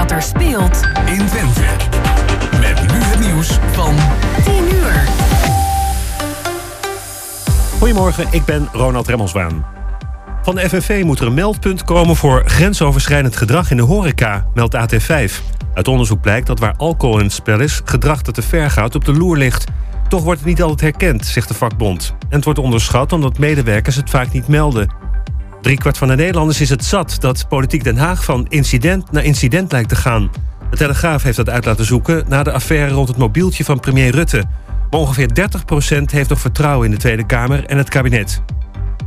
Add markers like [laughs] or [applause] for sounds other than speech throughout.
wat er speelt in Twente. Met nu het nieuws van 10 uur. Goedemorgen, ik ben Ronald Remmelswaan. Van de FNV moet er een meldpunt komen voor grensoverschrijdend gedrag in de horeca, meldt AT5. Uit onderzoek blijkt dat waar alcohol in het spel is, gedrag dat te ver gaat op de loer ligt. Toch wordt het niet altijd herkend, zegt de vakbond. En het wordt onderschat omdat medewerkers het vaak niet melden. Driekwart van de Nederlanders is het zat dat politiek Den Haag van incident naar incident lijkt te gaan. De Telegraaf heeft dat uit laten zoeken na de affaire rond het mobieltje van premier Rutte. Maar ongeveer 30% heeft nog vertrouwen in de Tweede Kamer en het kabinet.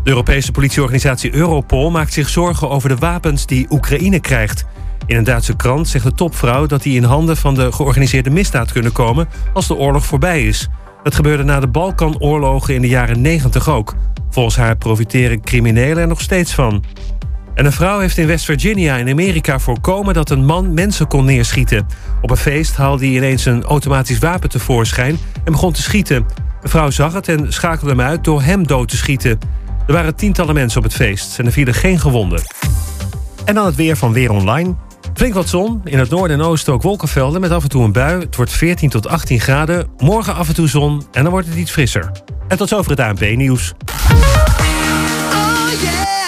De Europese politieorganisatie Europol maakt zich zorgen over de wapens die Oekraïne krijgt. In een Duitse krant zegt de topvrouw dat die in handen van de georganiseerde misdaad kunnen komen als de oorlog voorbij is. Dat gebeurde na de Balkanoorlogen in de jaren 90 ook. Volgens haar profiteren criminelen er nog steeds van. En een vrouw heeft in West Virginia in Amerika voorkomen dat een man mensen kon neerschieten. Op een feest haalde hij ineens een automatisch wapen tevoorschijn en begon te schieten. De vrouw zag het en schakelde hem uit door hem dood te schieten. Er waren tientallen mensen op het feest en er vielen geen gewonden. En dan het weer van Weer Online. Flink wat zon, in het noorden en oosten ook wolkenvelden met af en toe een bui. Het wordt 14 tot 18 graden, morgen af en toe zon en dan wordt het iets frisser. En tot zover het ANP-nieuws. Goeiemorgen,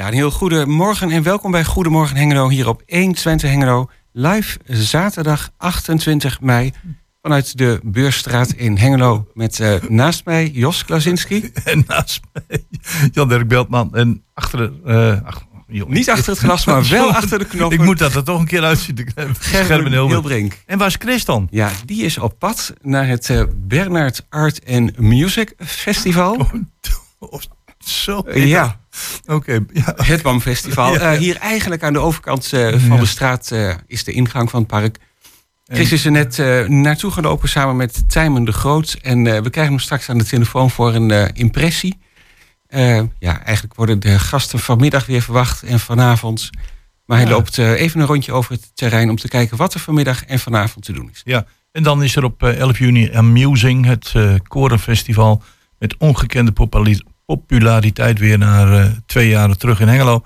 Ja, een heel goede morgen en welkom bij Goedemorgen Hengelo hier op 120 Hengelo. Live zaterdag 28 mei vanuit de Beursstraat in Hengelo. Met eh, naast mij Jos Klasinski. En [laughs] naast mij Jan-Dirk Beltman. En achter de... eh, ach. Niet achter het glas, maar wel achter de knoppen. Ik moet dat er toch een keer uitzien. Gerben. Hilbrink. En waar is Chris dan? Ja, die is op pad naar het eh, Bernard Art and Music Festival. Of [laughs] zo. Eh, ja, Oké. ja. het BAM Festival. [laughs] Ja. Eh, hier eigenlijk aan de overkant eh, van de straat eh, is de ingang van het park. Chris is er net naartoe gelopen samen met Tijmen de Groot. En we krijgen hem straks aan de telefoon voor een impressie. Ja, eigenlijk worden de gasten vanmiddag weer verwacht en vanavond. Maar hij loopt even een rondje over het terrein om te kijken wat er vanmiddag en vanavond te doen is. ja. En dan is er op eh, 11 juni Amusing, het korenfestival. Met ongekende populariteit weer naar eh, twee jaren terug in Hengelo.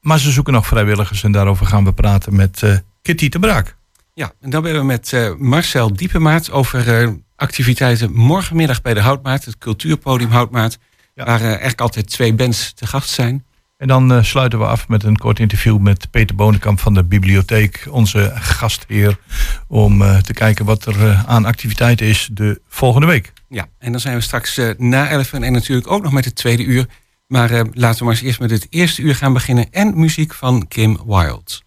Maar ze zoeken nog vrijwilligers en daarover gaan we praten met eh, Kitty de Braak. Ja, en dan bellen we met eh, Marcel Diepemaat over activiteiten morgenmiddag bij de Houtmaat, het cultuurpodium Houtmaat. Ja. Waar eigenlijk altijd twee bands te gast zijn. En dan sluiten we af met een kort interview met Peter Bonenkamp van de bibliotheek, onze gastheer, om te kijken wat er aan activiteit is de volgende week. Ja, en dan zijn we straks eh, na 11 en natuurlijk ook nog met het tweede uur. Maar eh, laten we maar eens eerst met het eerste uur gaan beginnen. En muziek van Kim Wilde.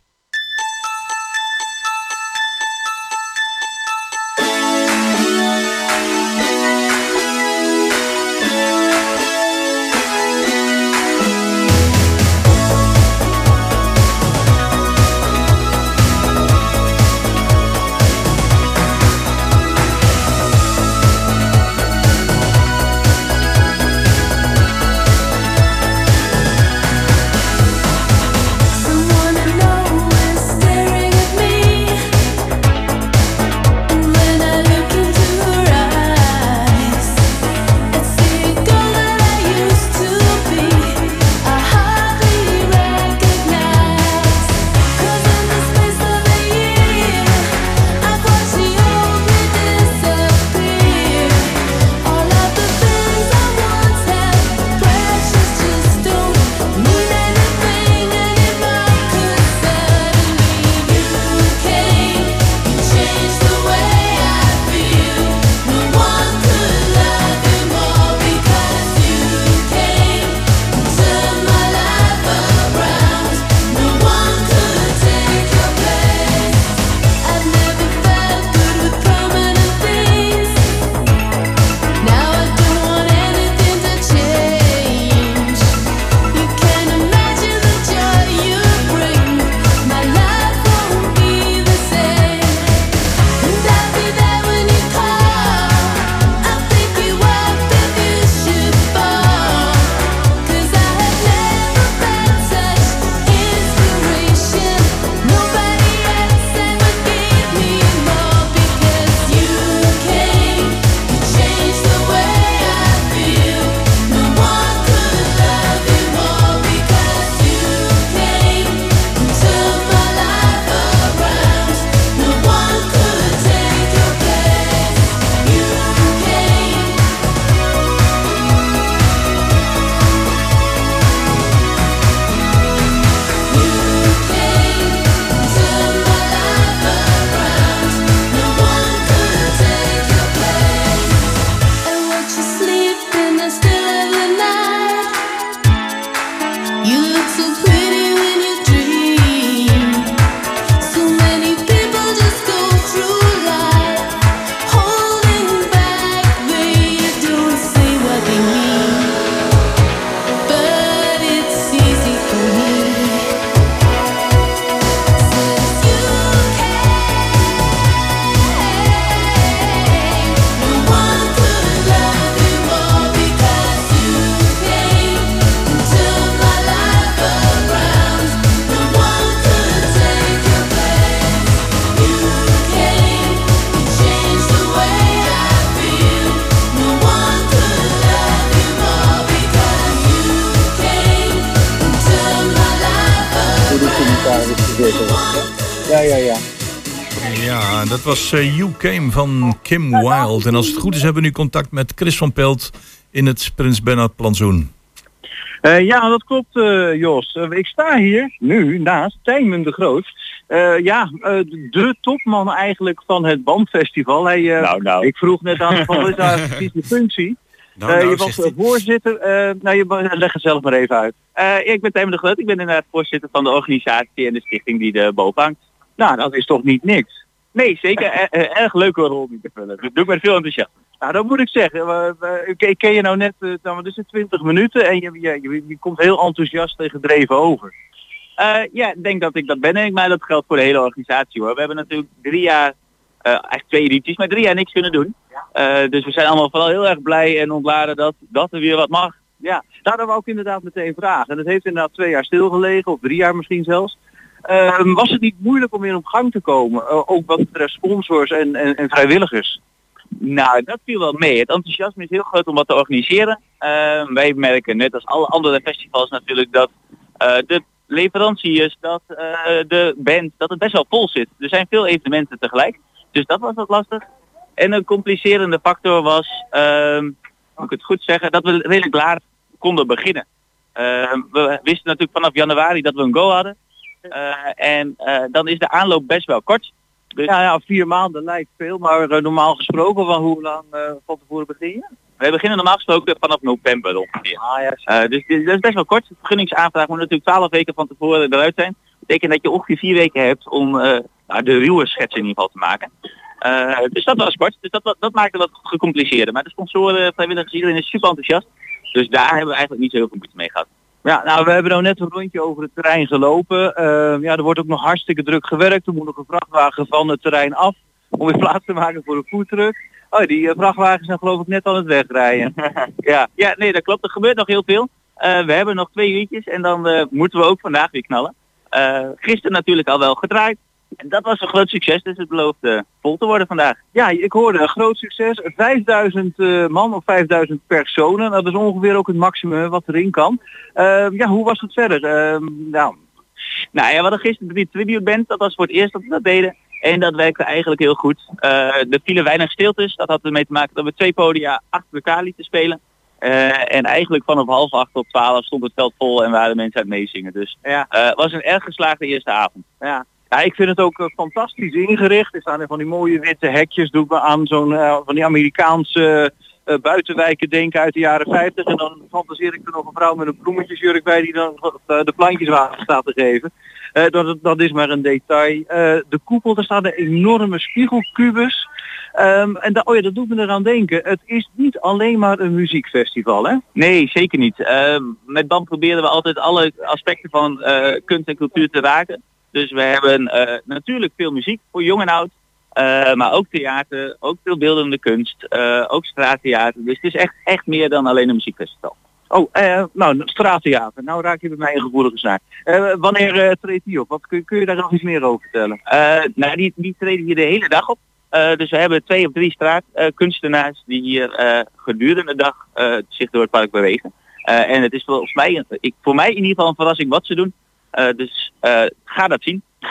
Was eh, You Came van Kim Wilde. En als het goed is hebben we nu contact met Chris van Pelt in het Prins Bernhard plantsoen. Eh, ja, dat klopt eh, Jos. Ik sta hier nu naast Tijmen de Groot. Eh, ja, eh, de topman eigenlijk van het Bandfestival. Hij, eh, Nou, nou. Ik vroeg net aan [laughs] van wat is precies de functie? Nou, Eh, nou, je was voorzitter. eh, nou, je leg het zelf maar even uit. Eh, ik ben Tijmen de Groot. Ik ben inderdaad voorzitter van de organisatie en de stichting die er boven hangt. Nou, dat is toch niet niks. Nee, zeker. eh, eh, erg leuke rol die te vullen. Dat doe ik met veel enthousiasme. Nou, dat moet ik zeggen. Ik ken je nou net, eh, nou, wat is het, 20 minuten en je, je, je, komt heel enthousiast en gedreven over. Eh, ja, ik denk dat ik dat ben. En ik- maar dat geldt voor de hele organisatie hoor. We hebben natuurlijk drie jaar, eh eigenlijk twee edities, maar drie jaar niks kunnen doen. Eh, dus we zijn allemaal vooral heel erg blij en ontladen dat, dat er weer wat mag. Ja, dat wou ik inderdaad meteen vragen. En het heeft inderdaad twee jaar stilgelegen, of drie jaar misschien zelfs. Ehm, was het niet moeilijk om weer op gang te komen? Eh, ook wat betreft sponsors en, en, en vrijwilligers. Nou, dat viel wel mee. Het enthousiasme is heel groot om wat te organiseren. Eh, wij merken net als alle andere festivals natuurlijk dat eh, de leveranciers, dat eh, de band, dat het best wel vol zit. Er zijn veel evenementen tegelijk. Dus dat was wat lastig. En een complicerende factor was, ehm moet ik het goed zeggen, dat we redelijk laat konden beginnen. Ehm, we wisten natuurlijk vanaf januari dat we een go hadden. Eh, en eh, dan is de aanloop best wel kort. Dus Ja, ja, vier maanden lijkt veel, maar eh, normaal gesproken van hoe lang van tevoren begin je? We beginnen normaal gesproken vanaf november ongeveer. Ah ja, dus dit- dat is best wel kort. De vergunningsaanvraag moet natuurlijk 12 weken van tevoren eruit zijn. Dat betekent dat je ongeveer vier weken hebt om nou, de ruwe schets in ieder geval te maken. Dus dat was kort. Dus dat, dat maakte het wat gecompliceerder. Maar de sponsoren, vrijwilligers, iedereen is super enthousiast. Dus daar hebben we eigenlijk niet zo heel veel moeite mee gehad. Ja, nou, we hebben nou net een rondje over het terrein gelopen. Eh, ja, er wordt ook nog hartstikke druk gewerkt. Er moet nog een vrachtwagen van het terrein af om weer plaats te maken voor een foodtruck. Oh, die eh, vrachtwagens zijn geloof ik net aan het wegrijden. [laughs] ja. ja, nee, dat klopt. Er gebeurt nog heel veel. Eh, we hebben nog twee uurtjes en dan eh, moeten we ook vandaag weer knallen. Gisteren natuurlijk al wel gedraaid. En dat was een groot succes, dus het belooft eh, vol te worden vandaag. Ja, ik hoorde een groot succes. 5000 eh, man of 5000 personen. Dat is ongeveer ook het maximum wat erin kan. Eh, ja, hoe was het verder? Eh, nou, Nou ja, we hadden gisteren die tribute band, dat was voor het eerst dat we dat deden. En dat werkte eigenlijk heel goed. Eh er vielen weinig stiltes, dat had ermee te maken dat we twee podia achter elkaar lieten spelen. En eigenlijk vanaf half acht tot twaalf stond het veld vol en waren mensen aan het meezingen. Dus Ja. het was een erg geslaagde eerste avond. ja. Ja, ik vind het ook eh, fantastisch ingericht. Er staan er van die mooie witte hekjes. Doe ik me aan zo'n eh, van die Amerikaanse eh, buitenwijken denken uit de jaren 50. En dan fantaseer ik er nog een vrouw met een bloemetjesjurk bij die dan de plantjes water staat te geven. Dat, dat is maar een detail. De koepel, daar staat een enorme spiegelkubus. Ehm, en da- oh ja, dat doet me eraan denken. Het is niet alleen maar een muziekfestival, hè? Nee, zeker niet. Eh, met BAM proberen we altijd alle aspecten van kunst en cultuur te raken. Dus we hebben eh, natuurlijk veel muziek voor jong en oud. eh, maar ook theater, ook veel beeldende kunst, eh, ook straattheater. Dus het is echt, echt meer dan alleen een muziekfestival. Oh, nou, straattheater. Nou raak je bij mij een gevoelige. Eh, wanneer treedt die op? Wat, kun, kun je daar nog iets meer over vertellen? Nou, die, die treden hier de hele dag op. Dus we hebben twee of drie straatkunstenaars die hier gedurende de dag zich door het park bewegen. En het is volgens mij, ik, voor mij in ieder geval een verrassing wat ze doen. Eh, dus eh, ga dat zien. [laughs]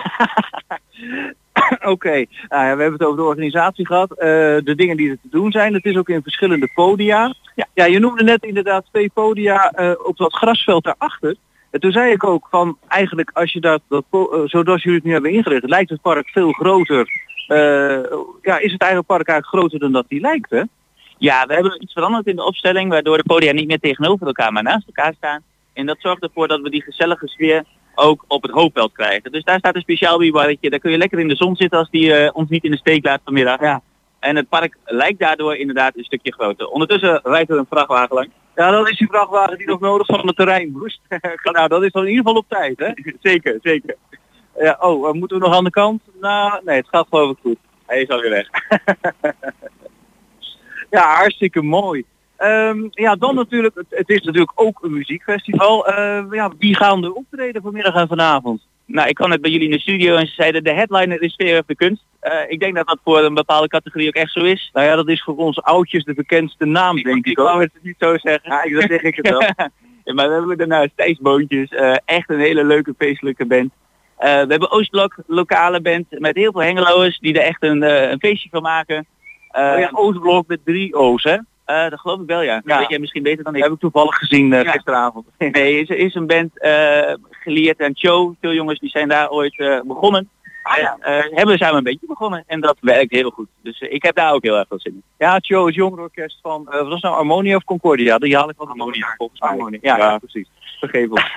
Oké, nou ja, we hebben het over de organisatie gehad. Eh, de dingen die er te doen zijn. Het is ook in verschillende podia. Ja, ja je noemde net inderdaad twee podia op dat grasveld daarachter. En toen zei ik ook van eigenlijk als je dat, dat zoals jullie het nu hebben ingericht, lijkt het park veel groter. Ja, is het eigen park eigenlijk groter dan dat die lijkt, hè? Ja, we hebben iets veranderd in de opstelling, waardoor de podia niet meer tegenover elkaar, maar naast elkaar staan. En dat zorgt ervoor dat we die gezellige sfeer ook op het hoofdveld krijgen. Dus daar staat een speciaal bierbarretje, daar kun je lekker in de zon zitten als die eh, ons niet in de steek laat vanmiddag. Ja. En het park lijkt daardoor inderdaad een stukje groter. Ondertussen rijdt er een vrachtwagen lang. Ja, dat is die vrachtwagen die nog nodig van het terrein moest. [laughs] nou, dat is dan in ieder geval op tijd, hè? [laughs] zeker, zeker. Ja, oh, eh, moeten we nog aan de kant? Nou, nee, het gaat geloof ik goed. Hij is alweer weg. [laughs] Ja, hartstikke mooi. Ehm, ja, dan natuurlijk, het, het is natuurlijk ook een muziekfestival. Eh, ja, wie gaan er optreden vanmiddag en vanavond? Nou, ik kwam net bij jullie in de studio en ze zeiden de headliner is Sfeer of de Kunst. Eh, ik denk dat dat voor een bepaalde categorie ook echt zo is. Nou ja, dat is voor ons oudjes de bekendste naam, denk ik ik wou het niet zo zeggen. Ja, ik- dat zeg ik het wel. [laughs] Ja, maar we hebben daarna Thijs Boontjes. eh, echt een hele leuke feestelijke band. Eh, we hebben Oostblok, lokale band met heel veel hengeloers die er echt een, een feestje van maken. Oh ja, Oostblok met drie O's, hè? Eh, dat geloof ik wel, ja. Dat Ja. weet jij misschien beter dan ik. heb ik toevallig gezien Ja. gisteravond. [laughs] Nee, is, is een band geleerd aan show. Veel jongens die zijn daar ooit begonnen. Ah, ja. En, hebben samen een beetje begonnen en dat werkt heel goed. Dus ik heb daar ook heel erg veel zin in. Ja, show is jongerenorkest van, wat was nou Harmonia of Concordia? Die haal ik wel Harmonia, volgens mij. Harmonia, Ja, ja. precies. Vergeef ons.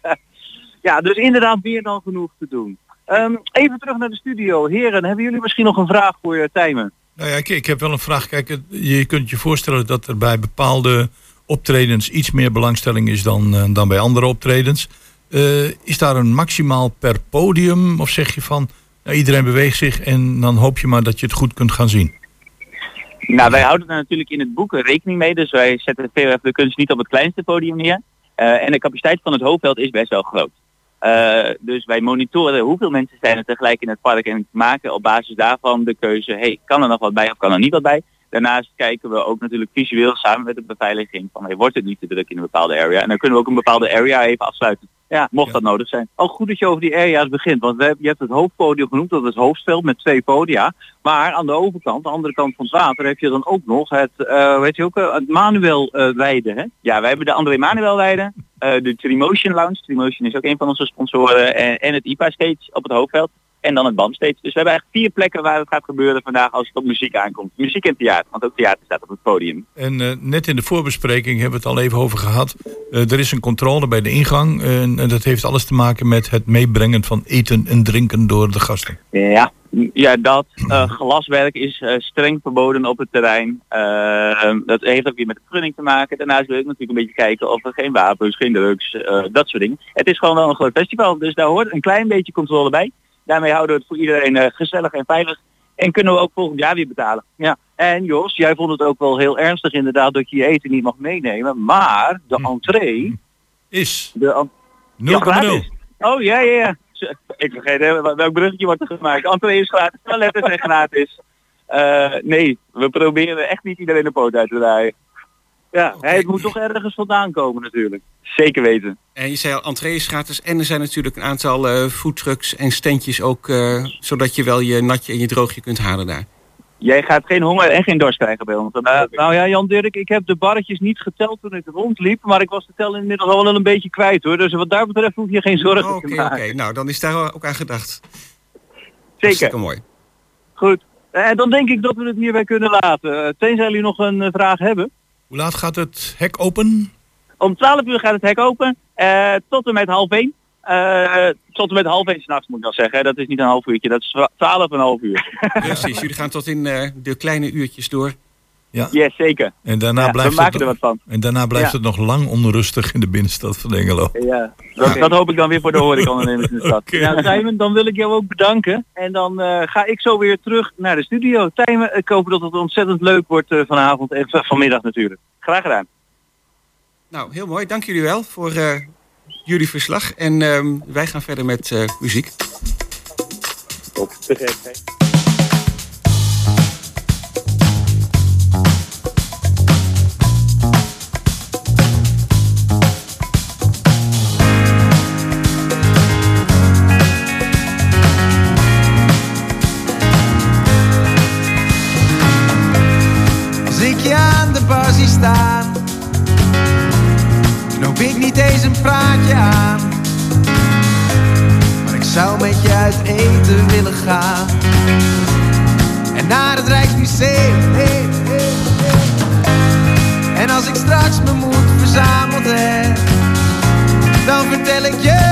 [laughs] ja, dus inderdaad meer dan genoeg te doen. Ehm, even terug naar de studio. Heren, hebben jullie misschien nog een vraag voor uh, Tijmen? Nou ja, ik, ik heb wel een vraag. Kijk, je kunt je voorstellen dat er bij bepaalde optredens iets meer belangstelling is dan, eh, dan bij andere optredens. Eh, is daar een maximaal per podium? Of zeg je van nou, iedereen beweegt zich en dan hoop je maar dat je het goed kunt gaan zien? Nou, wij houden er natuurlijk in het boek rekening mee. Dus wij zetten veel even de kunst niet op het kleinste podium neer. Eh, en de capaciteit van het hoofdveld is best wel groot. Eh, dus wij monitoren hoeveel mensen zijn er tegelijk in het park en maken op basis daarvan de keuze, hey, kan er nog wat bij of kan er niet wat bij? Daarnaast kijken we ook natuurlijk visueel samen met de beveiliging van hey, wordt het niet te druk in een bepaalde area? En dan kunnen we ook een bepaalde area even afsluiten. Ja, mocht Ja. dat nodig zijn. Al goed dat je over die area's begint, want we hebben, je hebt het hoofdpodium genoemd, dat is het hoofdveld met twee podia. Maar aan de overkant, de andere kant van het water, heb je dan ook nog het, eh weet je ook, eh, het manuel eh weiden, hè? Ja, wij hebben de André Manuel weide, de Trimotion Lounge. Trimotion is ook een van onze sponsoren. En, en het IPA Stage op het hoofdveld. En dan het BAM Stage. Dus we hebben eigenlijk vier plekken waar het gaat gebeuren vandaag als het op muziek aankomt. Muziek en theater, want ook theater staat op het podium. En eh, net in de voorbespreking hebben we het al even over gehad. Eh, er is een controle bij de ingang. eh, en dat heeft alles te maken met het meebrengen van eten en drinken door de gasten. Ja, ja dat glaswerk is streng verboden op het terrein. Dat heeft ook weer met de vergunning te maken. Daarnaast wil ik natuurlijk een beetje kijken of er geen wapens, geen drugs, dat soort dingen. Het is gewoon wel een groot festival, dus daar hoort een klein beetje controle bij. Daarmee houden we het voor iedereen eh, gezellig en veilig. En kunnen we ook volgend jaar weer betalen. Ja, en Jos, jij vond het ook wel heel ernstig inderdaad dat je je eten niet mag meenemen, maar de Hm. entree, Is de en- 0,0. Ja, gratis. Oh ja, ja, ja. Ik vergeet hè, wel- welk bruggetje wordt er gemaakt. Entree is gratis, toiletten zijn gratis. Eh, nee, we proberen echt niet iedereen de poot uit te draaien. Ja, hè, het moet toch ergens vandaan komen natuurlijk. Zeker weten. En je zei al, entree is gratis. En er zijn natuurlijk een aantal eh foodtrucks en standjes ook. eh, zodat je wel je natje en je droogje kunt halen daar. Jij gaat geen honger en geen dorst krijgen bij ons. Eh, nou ja, Jan Dirk, ik heb de barretjes niet geteld toen ik rondliep, maar ik was de tel inmiddels al wel een beetje kwijt hoor. Dus wat daar betreft hoef je geen zorgen te oké. maken. Nou, dan is daar ook aan gedacht. Zeker. Hartstikke mooi. Goed. En dan denk ik dat we het hierbij kunnen laten. Eh, Tenzij jullie nog een eh, vraag hebben. Hoe laat gaat het hek open? Om 12 uur gaat het hek open. eh, tot en met half 1. Eh, tot en met half 1 s'nachts moet ik dan zeggen. Dat is niet een half uurtje, dat is 12 en een half uur. Precies, jullie gaan tot in eh, de kleine uurtjes door. Yes, zeker. En daarna Ja, we blijft, maken het, er wat van. en daarna blijft Ja. het nog lang onrustig in de binnenstad van Engelo. Ja, dat, dat hoop ik dan weer voor de horecaondernemers in de stad. Ja, Tijmen, dan wil ik jou ook bedanken. En dan eh, ga ik zo weer terug naar de studio. Tijmen, ik hoop dat het ontzettend leuk wordt eh, vanavond en vanmiddag natuurlijk. Graag gedaan. Nou, heel mooi. Dank jullie wel voor eh, jullie verslag. En ehm, wij gaan verder met eh, muziek. Top. Te gek, En als ik straks mijn moed verzameld heb, dan vertel ik je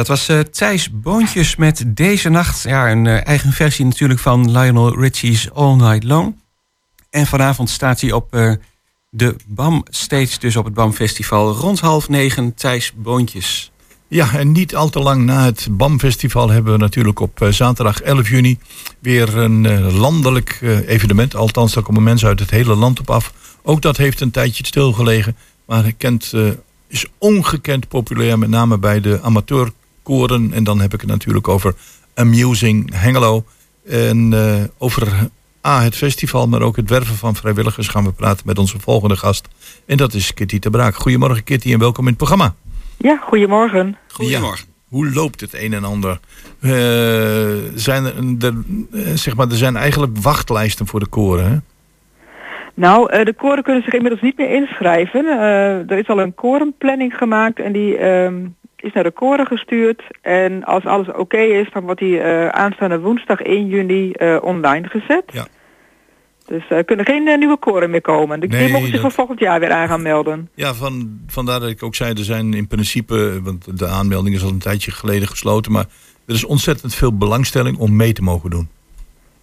dat was eh, Thijs Boontjes met Deze Nacht. Ja, een eh, eigen versie natuurlijk van Lionel Richie's All Night Long. En vanavond staat hij op eh, de BAM Stage, dus op het BAM Festival. Rond half negen, Thijs Boontjes. Ja, en niet al te lang na het BAM-festival hebben we natuurlijk op zaterdag 11 juni weer een landelijk evenement. Althans, daar komen mensen uit het hele land op af. Ook dat heeft een tijdje stilgelegen, maar kent, is ongekend populair, met name bij de amateurkoren. En dan heb ik het natuurlijk over Amusing Hengelo. En eh, over A, het festival, maar ook het werven van vrijwilligers gaan we praten met onze volgende gast. En dat is Kitty de Braak. Goedemorgen Kitty en welkom in het programma. Ja, goedemorgen. Goedemorgen. Hoe loopt het een en ander? Eh, zijn er, er, eh, zeg maar, er zijn eigenlijk wachtlijsten voor de koren. Hè? Nou, eh, de koren kunnen zich inmiddels niet meer inschrijven. Eh, er is al een korenplanning gemaakt en die ehm, is naar de koren gestuurd. En als alles oké is, dan wordt die eh, aanstaande woensdag 1 juni eh, online gezet. Ja. Dus er kunnen geen eh, nieuwe koren meer komen. De Nee, die mogen zich dat- voor volgend jaar weer aan gaan melden. Ja, van, vandaar dat ik ook zei, er zijn in principe, want de aanmelding is al een tijdje geleden gesloten, maar er is ontzettend veel belangstelling om mee te mogen doen.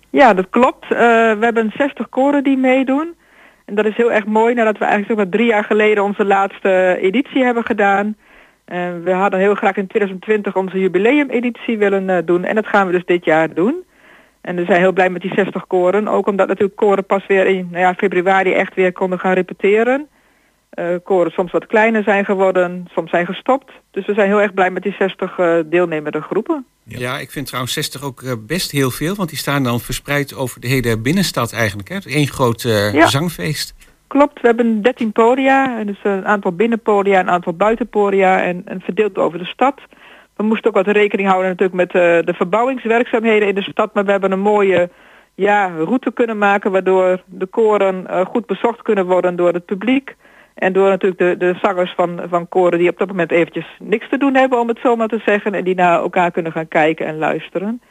Ja, dat klopt. Eh, we hebben 60 koren die meedoen. En dat is heel erg mooi nadat we eigenlijk zeg maar drie jaar geleden onze laatste editie hebben gedaan. Eh, we hadden heel graag in 2020 onze jubileumeditie willen eh, doen en dat gaan we dus dit jaar doen. En we zijn heel blij met die 60 koren, ook omdat natuurlijk koren pas weer in nou ja, februari echt weer konden gaan repeteren. Eh, koren soms wat kleiner zijn geworden, soms zijn gestopt. Dus we zijn heel erg blij met die 60 eh, deelnemende groepen. Ja. ik vind trouwens 60 ook best heel veel. Want die staan dan verspreid over de hele binnenstad eigenlijk. Hè? Eén groot Ja. zangfeest. Klopt, we hebben 13 podia, en dus een aantal binnenpodia, een aantal buitenpodia en, en verdeeld over de stad. We moesten ook wat rekening houden natuurlijk met eh, de verbouwingswerkzaamheden in de stad, maar we hebben een mooie ja, route kunnen maken waardoor de koren eh, goed bezocht kunnen worden door het publiek. En door natuurlijk de, de zangers van, van koren die op dat moment eventjes niks te doen hebben om het zo maar te zeggen. En die naar elkaar kunnen gaan kijken en luisteren.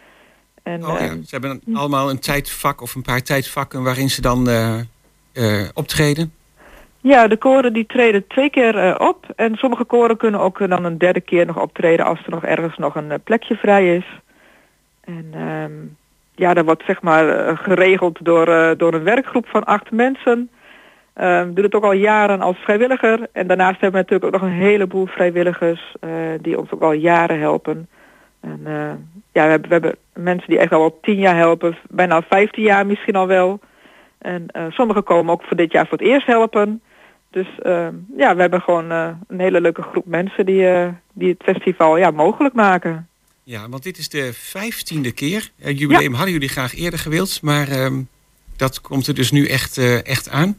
En, Oh, ja. eh, Ze hebben allemaal een tijdvak of een paar tijdvakken waarin ze dan optreden. Ja, de koren die treden twee keer eh, op. En sommige koren kunnen ook eh, dan een derde keer nog optreden als er nog ergens nog een eh, plekje vrij is. En ehm, ja, dat wordt zeg maar eh, geregeld door, eh, door een werkgroep van acht mensen. Ehm doe het ook al jaren als vrijwilliger. En daarnaast hebben we natuurlijk ook nog een heleboel vrijwilligers eh, die ons ook al jaren helpen. En eh, ja, we hebben, we hebben mensen die echt al tien jaar helpen, bijna vijftien jaar misschien al wel. En eh, sommigen komen ook voor dit jaar voor het eerst helpen. Dus ehm, ja, we hebben gewoon eh, een hele leuke groep mensen die, eh, die het festival ja, mogelijk maken. Ja, want dit is de vijftiende keer. Het jubileum hadden jullie graag eerder gewild, maar ehm, dat komt er dus nu echt, echt aan.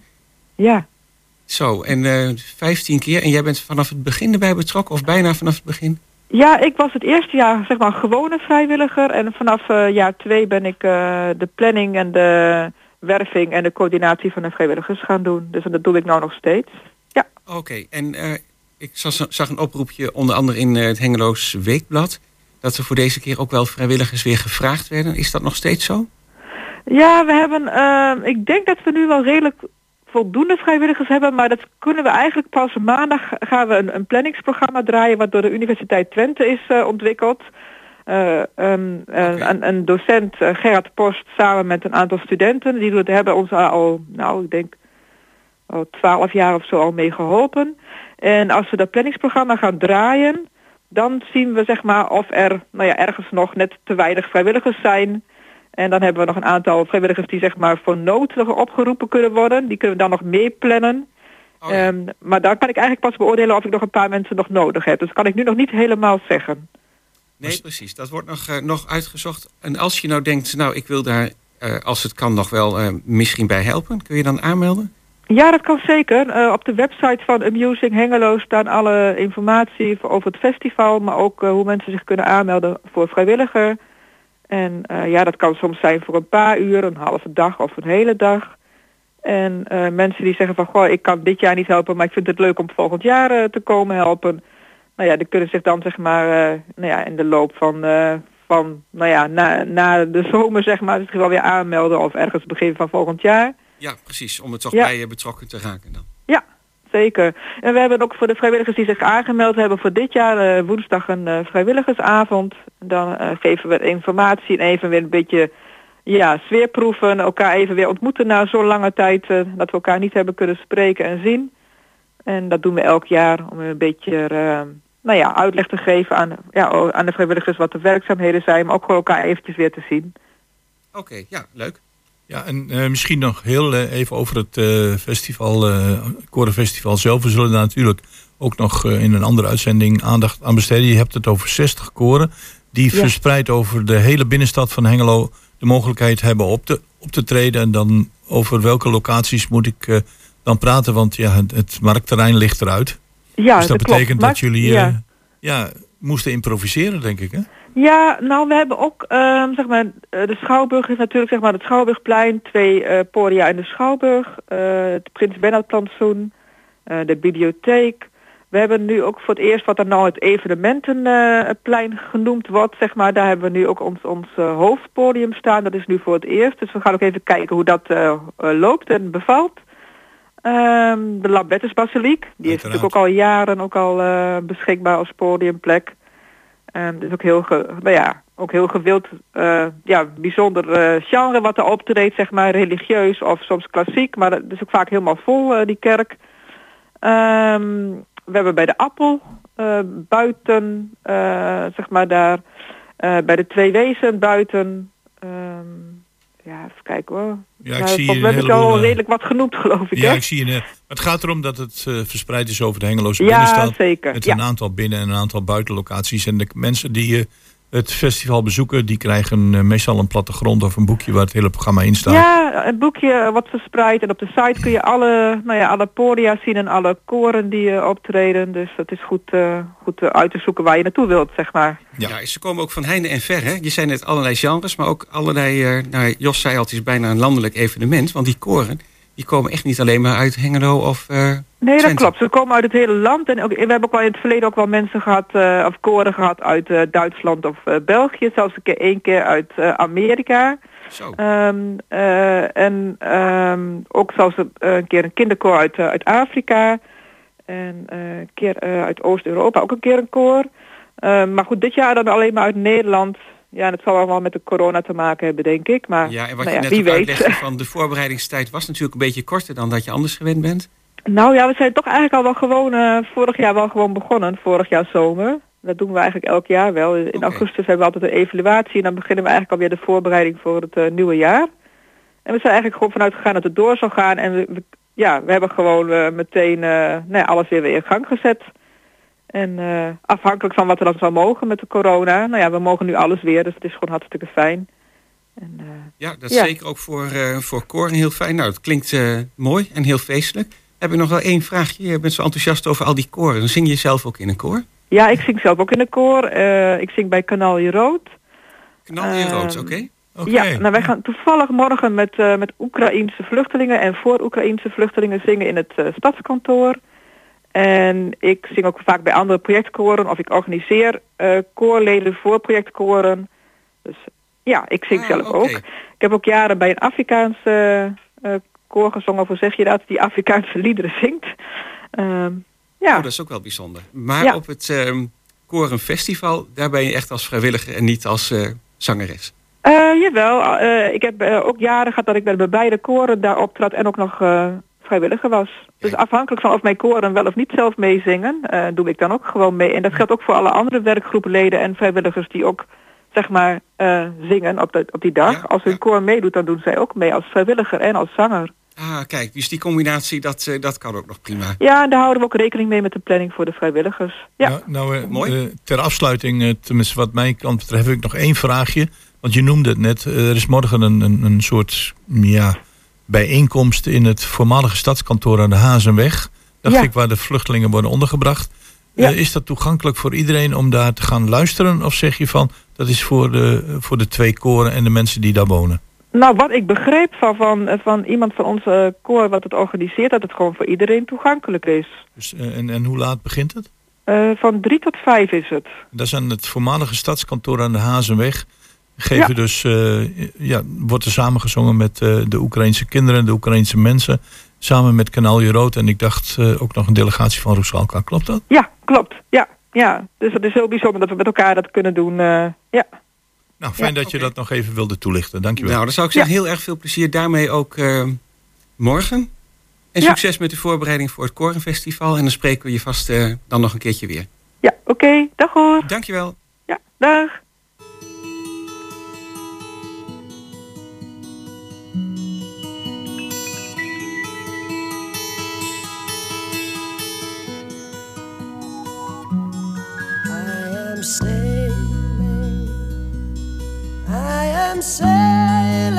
Ja. Zo, en eh 15 keer. En jij bent vanaf het begin erbij betrokken, of bijna vanaf het begin? Ja, ik was het eerste jaar zeg maar gewone vrijwilliger. En vanaf jaar twee ben ik de planning en de werving en de coördinatie van de vrijwilligers gaan doen. Dus dat doe ik nou nog steeds. Oké, en eh, ik zag, een oproepje onder andere in eh, het Hengeloos Weekblad... dat er voor deze keer ook wel vrijwilligers weer gevraagd werden. Is dat nog steeds zo? Ja, we hebben, eh, ik denk dat we nu wel redelijk voldoende vrijwilligers hebben, maar dat kunnen we eigenlijk pas maandag gaan we een, een planningsprogramma draaien wat door de Universiteit Twente is ontwikkeld. Eh, een, een- een, een docent, eh, Gerard Post, samen met een aantal studenten, die hebben ons al, nou ik denk, al twaalf jaar of zo al mee geholpen. En als we dat planningsprogramma gaan draaien, dan zien we zeg maar of er nou ja, ergens nog net te weinig vrijwilligers zijn. En dan hebben we nog een aantal vrijwilligers die zeg maar voor nood opgeroepen kunnen worden. Die kunnen we dan nog mee plannen. Ehm, maar daar kan ik eigenlijk pas beoordelen of ik nog een paar mensen nog nodig heb. Dus dat kan ik nu nog niet helemaal zeggen. Nee, precies. Dat wordt nog, eh, nog uitgezocht. En als je nou denkt, nou, ik wil daar, eh, als het kan, nog wel eh, misschien bij helpen... kun je dan aanmelden? Ja, dat kan zeker. Op de website van Amusing Hengelo staan alle informatie over het festival, maar ook hoe mensen zich kunnen aanmelden voor vrijwilliger. En ja, dat kan soms zijn voor een paar uur, een halve dag of een hele dag. En mensen die zeggen van, goh, ik kan dit jaar niet helpen, maar ik vind het leuk om volgend jaar te komen helpen. Nou ja, die kunnen zich dan zeg maar, eh, nou ja, in de loop van, eh, van nou ja, na, na de zomer zeg maar, misschien wel weer aanmelden of ergens begin van volgend jaar. Ja, precies. Om er toch Ja. bij je betrokken te raken dan. Ja, zeker. En we hebben ook voor de vrijwilligers die zich aangemeld hebben voor dit jaar eh, woensdag een vrijwilligersavond. Dan geven we informatie en even weer een beetje ja, sfeerproeven. Elkaar even weer ontmoeten na zo'n lange tijd dat we elkaar niet hebben kunnen spreken en zien. En dat doen we elk jaar om een beetje nou ja, uitleg te geven aan, ja, aan de vrijwilligers wat de werkzaamheden zijn. Maar ook gewoon elkaar eventjes weer te zien. Oké, ja, leuk. Ja, en eh, misschien nog heel eh, even over het eh, festival, Korenfestival zelf. We zullen daar natuurlijk ook nog in een andere uitzending aandacht aan besteden. Je hebt het over 60 koren die Ja. verspreid over de hele binnenstad van Hengelo de mogelijkheid hebben op te, op te treden. En dan over welke locaties moet ik dan praten, want ja, het, het marktterrein ligt eruit. Ja, dus dat, betekent dat jullie ja. eh, ja, moesten improviseren, denk ik. Hè? Ja, nou we hebben ook ehm, zeg maar eh, de Schouwburg is natuurlijk zeg maar het Schouwburgplein, twee eh, podia in de Schouwburg, het Prins Bernhard plantsoen, eh, de bibliotheek. We hebben nu ook voor het eerst wat er nou het evenementenplein genoemd wordt, zeg maar. Daar hebben we nu ook ons, ons hoofdpodium staan. Dat is nu voor het eerst. Dus we gaan ook even kijken hoe dat loopt en bevalt. Ehm, de Lambertus Basiliek, die is natuurlijk ook al jaren ook al eh, beschikbaar als podiumplek. Um, dus ook heel, ge, nou ja, ook heel gewild, eh, ja, bijzonder eh, genre wat er optreedt, zeg maar, religieus of soms klassiek, maar dat is ook vaak helemaal vol, die kerk. Ehm, we hebben bij de Appel, buiten, zeg maar daar, bij de Twee Wezen buiten. Ja, even kijken hoor. Ja, ik Nou, zie volgens een mij heb ik heleboel, al eh, redelijk wat genoemd, geloof ik. Ja, hè? ik zie je net. Het gaat erom dat het eh, verspreid is over de Hengeloze Ja, binnenstad. zeker, Met ja. een aantal binnen- en een aantal buitenlocaties. En de mensen die eh, het festival bezoeken, die krijgen eh, meestal een plattegrond of een boekje waar het hele programma in staat. Ja, een boekje wat verspreid en op de site kun je alle, nou ja, alle podia zien en alle koren die eh, optreden. Dus dat is goed, eh, goed uit te zoeken waar je naartoe wilt, zeg maar. Ja. ze komen ook van heinde en ver. Hè? Je zei net allerlei genres, maar ook allerlei... eh, nou, Jos zei al, het is bijna een landelijk evenement. Want die koren, die komen echt niet alleen maar uit Hengelo of eh, Nee, dat klopt. Ze komen uit het hele land. En ook, we hebben ook wel in het verleden ook wel mensen gehad, eh, of koren gehad uit eh, Duitsland of België. Zelfs een keer één keer uit Amerika. Zo. Ehm, eh, en ehm, ook zelfs een, keer een kinderkoor uit, uit Afrika. En een keer uit Oost-Europa ook een keer een koor. Ehm, maar goed, dit jaar dan alleen maar uit Nederland. Ja, en het zal allemaal met de corona te maken hebben, denk ik. Maar Ja, en wat nou je ja, net ook uitlegde [laughs] van de voorbereidingstijd was natuurlijk een beetje korter dan dat je anders gewend bent. Nou ja, we zijn toch eigenlijk al wel gewoon eh, vorig jaar wel gewoon begonnen, vorig jaar zomer. Dat doen we eigenlijk elk jaar wel. In augustus hebben we altijd een evaluatie en dan beginnen we eigenlijk alweer de voorbereiding voor het eh, nieuwe jaar. En we zijn eigenlijk gewoon vanuit gegaan dat het door zou gaan en we, we- ja, we hebben gewoon eh, meteen nou ja, alles weer weer in gang gezet. En eh, afhankelijk van wat er dan zou mogen met de corona, nou ja, we mogen nu alles weer, dus het is gewoon hartstikke fijn. En, eh, Ja, dat is Ja. zeker ook voor, eh voor koren heel fijn. Nou, het klinkt eh, mooi en heel feestelijk. Heb ik nog wel één vraagje? Je bent zo enthousiast over al die koren. Dan zing je zelf ook in een koor? ja, ik zing zelf ook in de koor. Eh, ik zing bij Kanaal Je Rood. Knal je rood, Ehm, oké? Oké. Ja, nou wij gaan toevallig morgen met, eh met Oekraïense vluchtelingen en voor Oekraïense vluchtelingen zingen in het stadskantoor. En ik zing ook vaak bij andere projectkoren of ik organiseer eh, koorleden voor projectkoren. Dus ja, ik zing Ah, zelf ook. Ik heb ook jaren bij een Afrikaanse eh, koor gezongen, of hoe zeg je dat, die Afrikaanse liederen zingt. Ehm, ja. Oh, dat is ook wel bijzonder. Maar Ja. op het ehm Korenfestival, daar ben je echt als vrijwilliger en niet als eh, zangeres. Eh, jawel, eh, ik heb eh, ook jaren gehad dat ik bij beide koren daar optrad en ook nog eh, vrijwilliger was. Dus afhankelijk van of mijn koren wel of niet zelf meezingen, eh, doe ik dan ook gewoon mee. En dat geldt ook voor alle andere werkgroepleden en vrijwilligers die ook zeg maar eh, zingen op, de, op die dag. Ja, als hun ja. koor meedoet, dan doen zij ook mee als vrijwilliger en als zanger. Ah, kijk, dus die combinatie, dat, eh, dat kan ook nog prima. Ja, en daar houden we ook rekening mee met de planning voor de vrijwilligers. Ja. Nou, nou, Mooi. ter afsluiting, tenminste wat mijn kant betreft, heb ik nog één vraagje. Want je noemde het net, er is morgen een, een, een soort ja, bijeenkomst in het voormalige stadskantoor aan de Hazenweg. Dacht Ja. ik, waar de vluchtelingen worden ondergebracht. Ja. Eh, is dat toegankelijk voor iedereen om daar te gaan luisteren? Of zeg je van, dat is voor de, voor de twee koren en de mensen die daar wonen? Nou, wat ik begreep van, van, van iemand van onze koor wat het organiseert, dat het gewoon voor iedereen toegankelijk is. Dus, eh, en, en hoe laat begint het? Eh, van drie tot vijf is het. Dat is aan het voormalige stadskantoor aan de Hazenweg. Geven Ja. dus, eh, ja, wordt er samengezongen met eh, de Oekraïnse kinderen, de Oekraïnse mensen. Samen met Kanaal Je Rood. En ik dacht eh, ook nog een delegatie van Roesalka. Klopt dat? Ja, klopt. Ja, ja. Dus het is heel bijzonder dat we met elkaar dat kunnen doen. eh, ja. Nou, fijn dat je dat nog even wilde toelichten. Dankjewel. Nou, dan zou ik zeggen, heel erg veel plezier daarmee ook eh, morgen. En Ja. succes met de voorbereiding voor het Korenfestival. En dan spreken we je vast eh, dan nog een keertje weer. Ja, oké. Dag hoor. Dankjewel. Ja, dag. Am sailing, I am sailing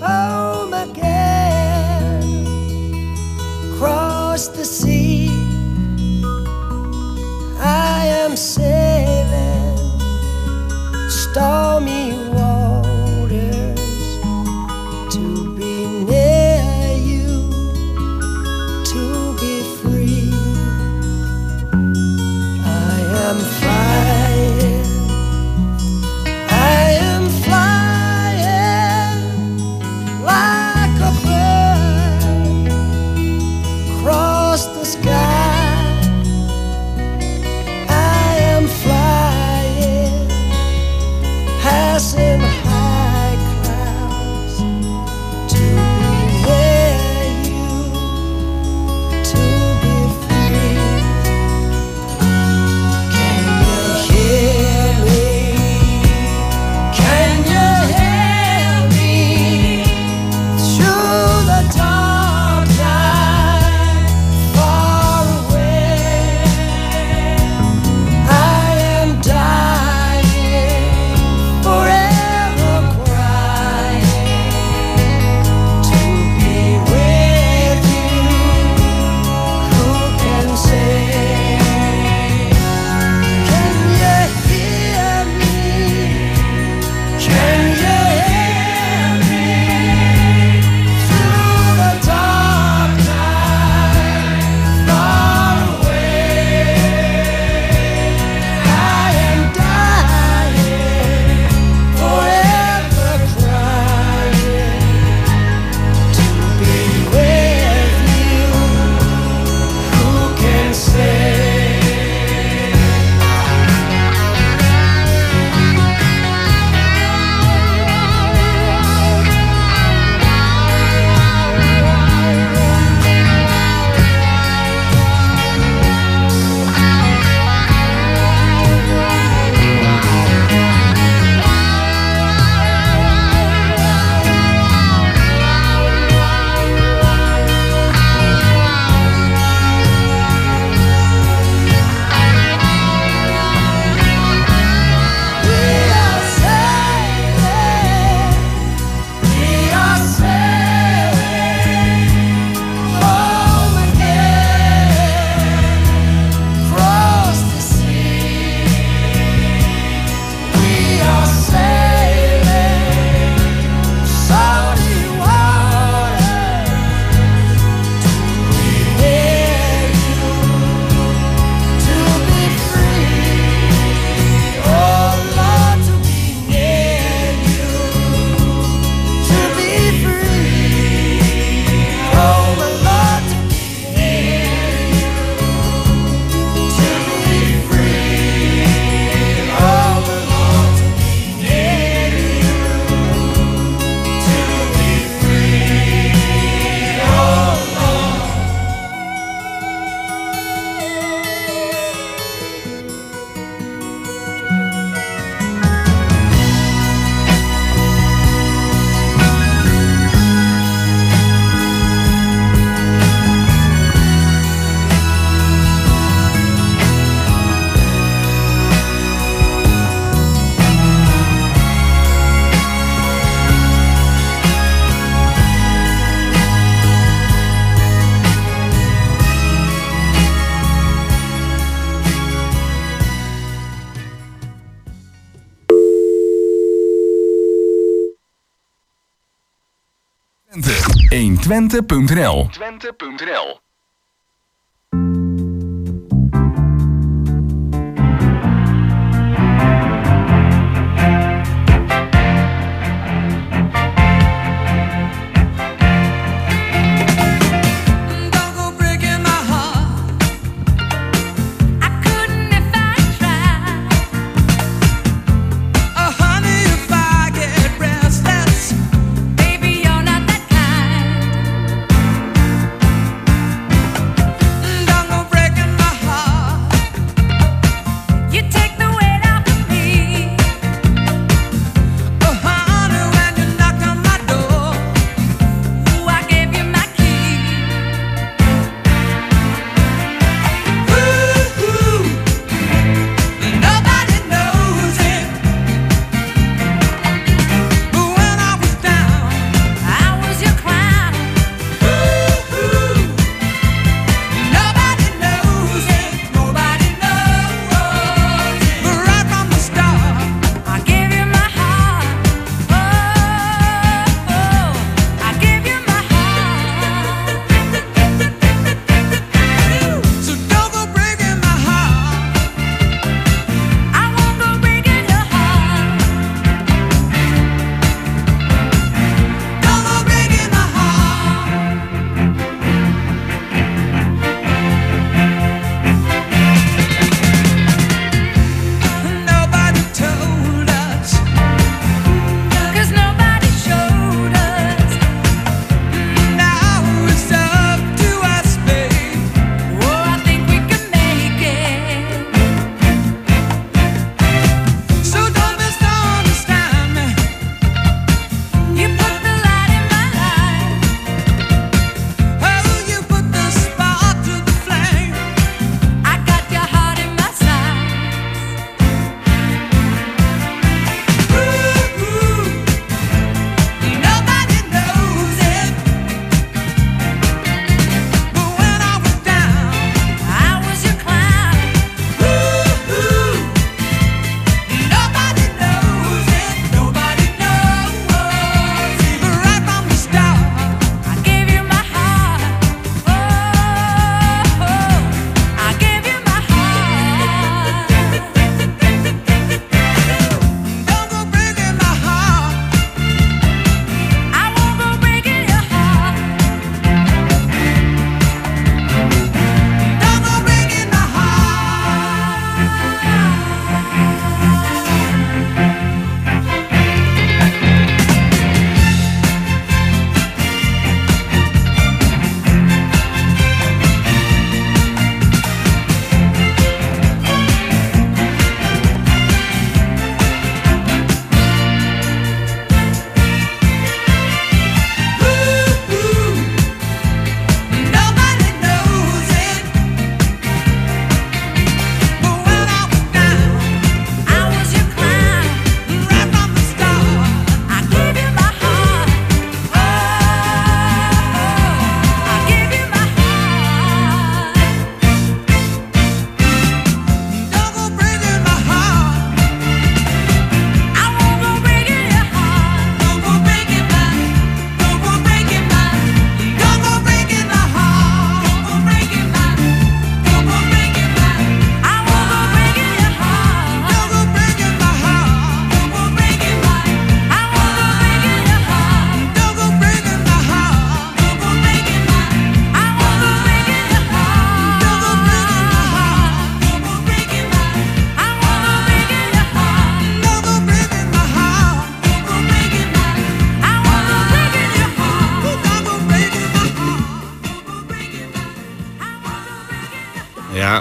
home again, across the sea. I am sailing stormy Twente.nl Twente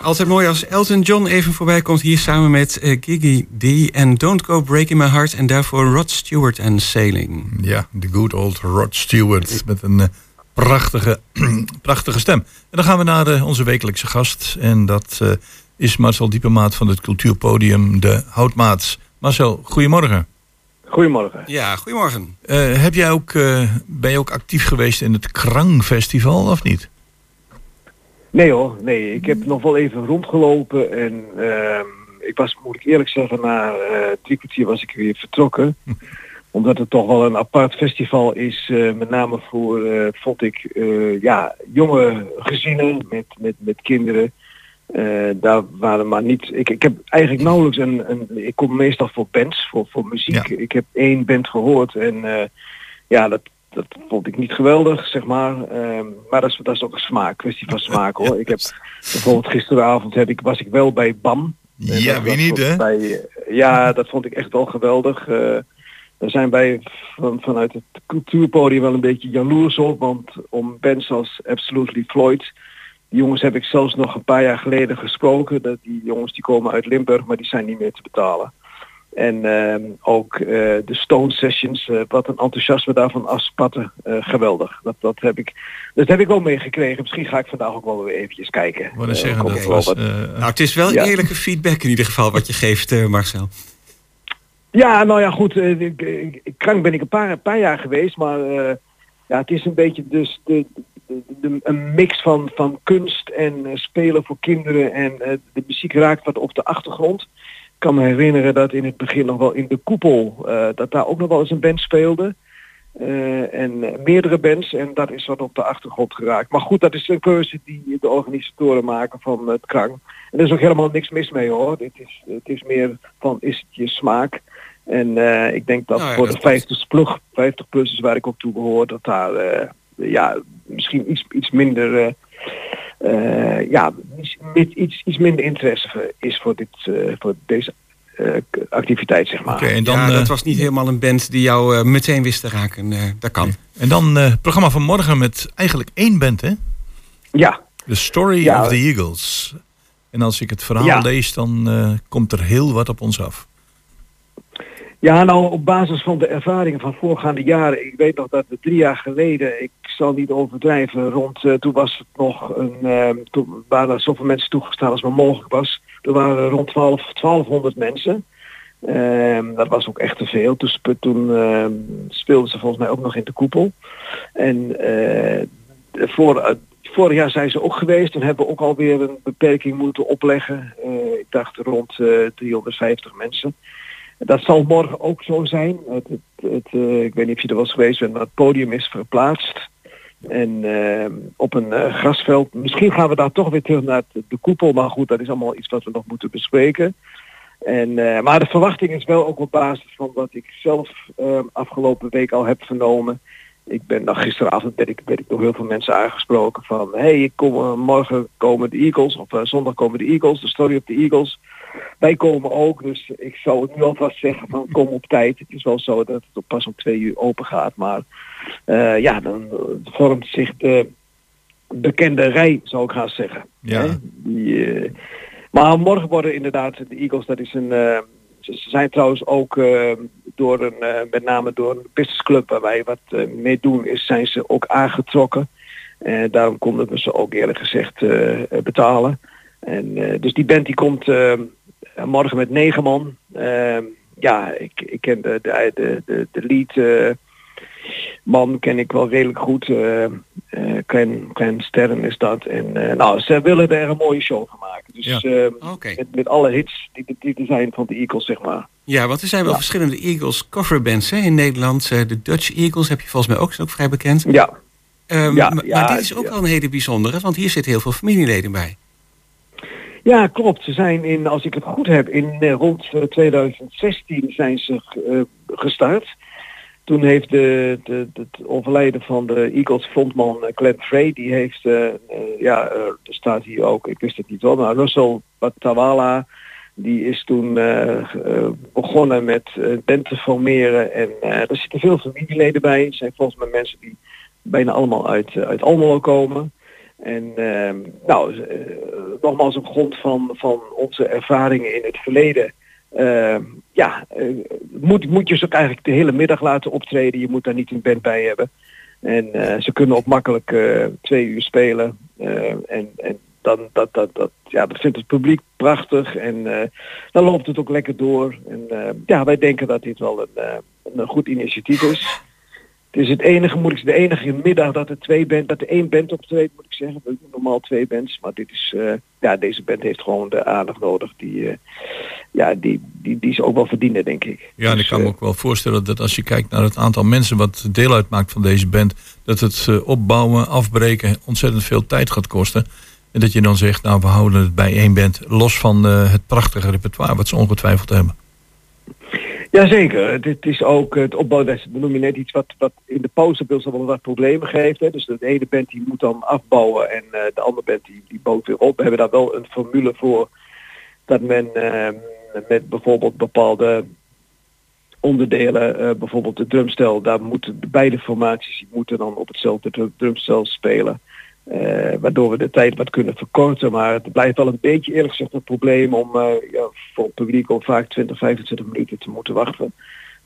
altijd mooi als Elton John even voorbij komt hier samen met uh, Gigi D. En Don't Go Breaking My Heart. En daarvoor Rod Stewart en Sailing. Ja, de good old Rod Stewart. Met een eh, prachtige, [clears throat] prachtige stem. En dan gaan we naar eh, onze wekelijkse gast. En dat is Marcel Diepemaat van het cultuurpodium De Houtmaats. Marcel, goedemorgen. Goedemorgen. Ja, goedemorgen. heb jij ook, ben je ook actief geweest in het Krangfestival of niet? Nee hoor, nee. Ik heb nog wel even rondgelopen en ehm, ik was, moet ik eerlijk zeggen, na eh, drie kwartier was ik weer vertrokken. Hm. Omdat het toch wel een apart festival is, eh, met name voor, eh, vond ik, ja, jonge gezinnen met, met, met kinderen. daar waren maar niet, ik, ik heb eigenlijk nauwelijks een, een ik kom meestal voor bands, voor, voor muziek. Ik heb één band gehoord en ja, dat dat vond ik niet geweldig, zeg maar. Ehm, maar dat is, dat is ook een smaak, kwestie van smaak hoor. Ik heb bijvoorbeeld gisteravond heb ik, was ik wel bij BAM. Eh, Ja, dat- wie dat niet, hè? Bij, eh, ja, dat vond ik echt wel geweldig. Eh daar zijn wij van, vanuit het cultuurpodium wel een beetje jaloers op, want om bands als Absolutely Floyd, die jongens heb ik zelfs nog een paar jaar geleden gesproken. Dat die jongens die komen uit Limburg, maar die zijn niet meer te betalen. En ehm, ook eh, de Stone Sessions, eh, wat een enthousiasme daarvan afspatten, eh, geweldig. Dat, dat, heb ik, dat heb ik ook meegekregen. Misschien ga ik vandaag ook wel weer eventjes kijken. Eh, zeggen, dat wel was, wat- eh, Nou, het is wel Ja. eerlijke feedback in ieder geval wat je geeft, eh, Marcel. Ja, nou ja, goed. ik, ik, ik- krank ben ik een paar, een paar jaar geweest, maar eh, ja, het is een beetje dus de, de, de- een mix van, van kunst en eh, spelen voor kinderen en eh, de muziek raakt wat op de achtergrond. Kan me herinneren dat in het begin nog wel in de koepel, eh, dat daar ook nog wel eens een band speelde. Eh, en eh, meerdere bands en dat is wat op de achtergrond geraakt. Maar goed, dat is een keuze die de organisatoren maken van het krang. En er is ook helemaal niks mis mee hoor. Het is, het is meer van is het je smaak. En ik denk dat Nou ja, voor de 50 plug, 50 plussers waar ik ook toe behoor, dat daar ja, misschien iets, iets minder eh, ja, iets, met iets, iets minder interesse is voor, dit, eh, voor deze eh, activiteit, zeg maar. Oké, en dan, ja, dat was niet helemaal een band die jou meteen wist te raken. eh, dat kan. En dan eh, het programma van morgen met eigenlijk één band, hè? Ja. The Story Ja. of the Eagles. En als ik het verhaal Ja. lees, dan eh, komt er heel wat op ons af. Ja, nou op basis van de ervaringen van voorgaande jaren. Ik weet nog dat we drie jaar geleden, ik zal niet overdrijven, rond eh, toen was het nog een, eh, toen waren er zoveel mensen toegestaan als maar mogelijk was. Er waren rond 12, 1200 mensen. Ehm, dat was ook echt te veel. Toen, toen ehm, speelden ze volgens mij ook nog in de koepel. En eh, voor, eh, vorig jaar zijn ze ook geweest. Toen hebben ook alweer een beperking moeten opleggen. Ik dacht rond eh 350 mensen. Dat zal morgen ook zo zijn. Het, het, eh, ik weet niet of je er was geweest bent, maar het podium is verplaatst. En eh, op een eh, grasveld. Misschien gaan we daar toch weer terug naar de, koepel. Maar goed, dat is allemaal iets wat we nog moeten bespreken. En, eh, maar de verwachting is wel ook op basis van wat ik zelf eh, afgelopen week al heb vernomen. Ik ben nog gisteravond ben ik, ben door heel veel mensen aangesproken van hey, kom, morgen komen de Eagles of zondag komen de Eagles, de story op de Eagles. Wij komen ook, dus ik zou het nu alvast zeggen van kom op tijd. Het is wel zo dat het pas om twee uur open gaat, maar eh, ja, dan eh, vormt zich de bekende rij, zou ik gaan zeggen. Ja. Die, eh, maar morgen worden inderdaad de Eagles, dat is een... ze zijn trouwens ook door een, met name door een businessclub waar wij wat mee doen, is, zijn ze ook aangetrokken. En daarom konden we ze ook eerlijk gezegd betalen. En, dus die band die komt morgen met negen man. Eh, ja, ik, ik ken de, de, de, de, lead eh, man ken ik wel redelijk goed. eh eh, Klein, Klein Sterren is dat. En eh, nou, ze willen er een mooie show van maken. Dus Ja. eh, Oké. met, met alle hits die, die er zijn van de Eagles, zeg maar. Ja, want er zijn wel Ja. verschillende Eagles coverbands hè, in Nederland. Eh, de Dutch Eagles heb je volgens mij ook, is ook vrij bekend. Ja. Ehm, Ja, maar- dit is ook wel een hele bijzondere, want hier zitten heel veel familieleden bij. Ja, klopt. Ze zijn in, als ik het goed heb, in eh, rond eh, 2016 zijn ze eh, gestart. Toen heeft de, de, het overlijden van de Eagles frontman eh, Glenn Frey, die heeft, eh, eh, ja, eh, er staat hier ook, ik wist het niet wel, maar Russell Batawala, die is toen eh, eh, begonnen met eh band te formeren. En eh, er zitten veel familieleden bij. Het zijn volgens mij mensen die bijna allemaal uit, eh, uit Almelo komen. En ehm, nou, eh, nogmaals op grond van, van onze ervaringen in het verleden. ehm, ja, eh, moet, moet je ze ook eigenlijk de hele middag laten optreden. Je moet daar niet een band bij hebben. En eh, ze kunnen ook makkelijk twee uur spelen. En, en dan, dat, dat, dat, ja, dat vindt het publiek prachtig. En dan loopt het ook lekker door. En ja, wij denken dat dit wel een, een goed initiatief is. Het is het enige, moet ik de enige middag dat er twee band, dat er één band optreedt, moet ik zeggen. We doen normaal twee bands, maar dit is, eh, ja, deze band heeft gewoon de aandacht nodig die, eh, ja, die, die, die ze ook wel verdienen, denk ik. Ja, en ik Dus, kan me ook wel voorstellen dat als je kijkt naar het aantal mensen wat deel uitmaakt van deze band, dat het eh, opbouwen, afbreken ontzettend veel tijd gaat kosten. En dat je dan zegt, nou we houden het bij één band, los van eh, het prachtige repertoire wat ze ongetwijfeld hebben. Jazeker, het is ook het opbouwen, dat noem je net iets wat, wat in de pauze wel wat problemen geeft. Hè. Dus de ene band die moet dan afbouwen en eh, de andere band die, die bouwt weer op. We hebben daar wel een formule voor dat men eh, met bijvoorbeeld bepaalde onderdelen, eh, bijvoorbeeld de drumstel, daar moeten beide formaties die moeten dan op hetzelfde drum- drumstel spelen. Eh, waardoor we de tijd wat kunnen verkorten. Maar het blijft wel een beetje eerlijk gezegd een probleem om eh, ja, voor het publiek om vaak 20, 25 minuten te moeten wachten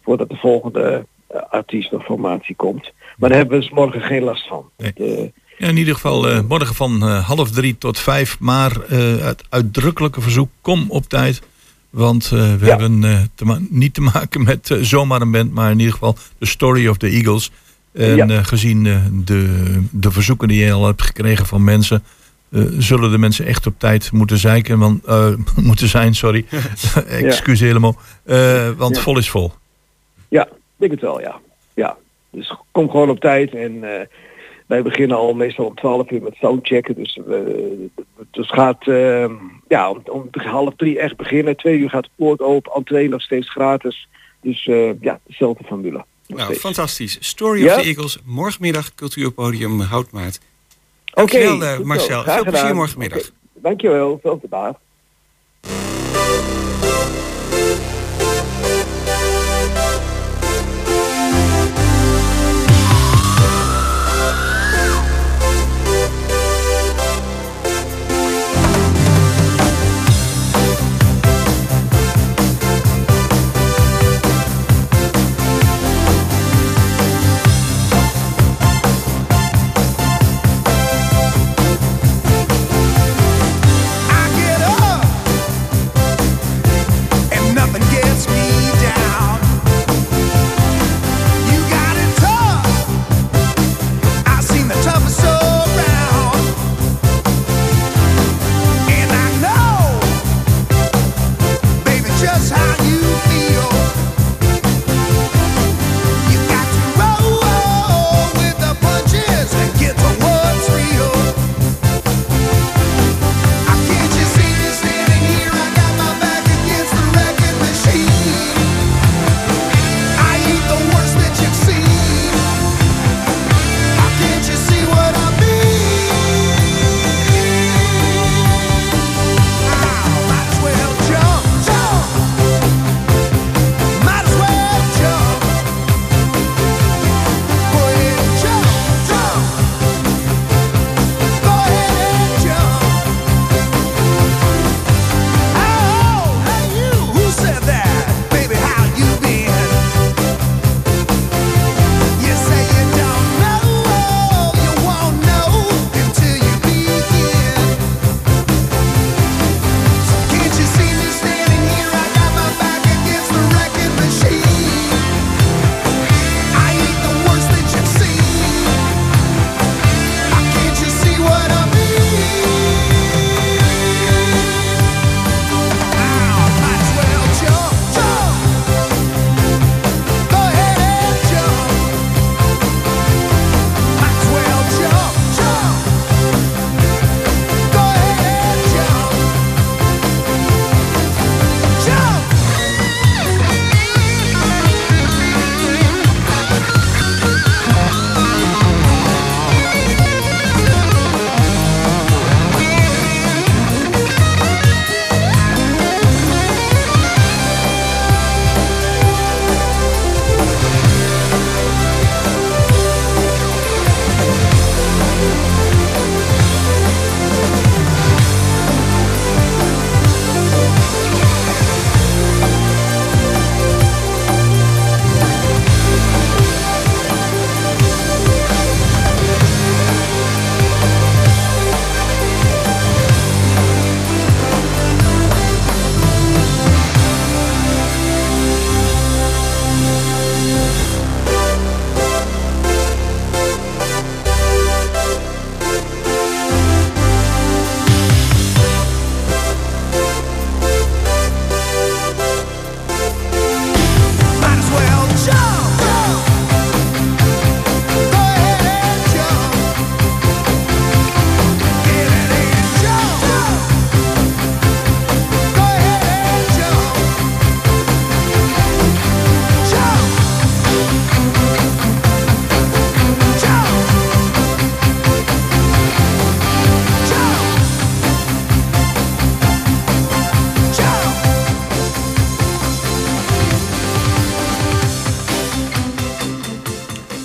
voordat de volgende eh, artiest of formatie komt. Maar daar hebben we dus morgen geen last van. Eh, Ja, in ieder geval morgen van half drie tot vijf. Maar het uitdrukkelijke verzoek, kom op tijd. Want we hebben te niet te maken met zomaar een band, maar in ieder geval de Story of the Eagles. En Ja. eh, gezien eh, de, de verzoeken die je al hebt gekregen van mensen, eh, zullen de mensen echt op tijd moeten zeiken. Want, [laughs] moeten zijn, sorry. [laughs] [laughs] Excuseer me. Eh, want Ja. vol is vol. Ja, ik denk het wel, ja. Ja, dus kom gewoon op tijd en wij beginnen al meestal om 12 uur met soundchecken. Dus eh, dus gaat ja, om, om half drie echt beginnen. Twee uur gaat de poort open, entree nog steeds gratis. Dus ja, dezelfde formule. Nou, fantastisch. Story Ja? of the Eagles, morgenmiddag Cultuurpodium Houtmaat. Oké, Dankjewel eh, zo. Marcel. Veel plezier morgenmiddag. Dankjewel, veel te baat.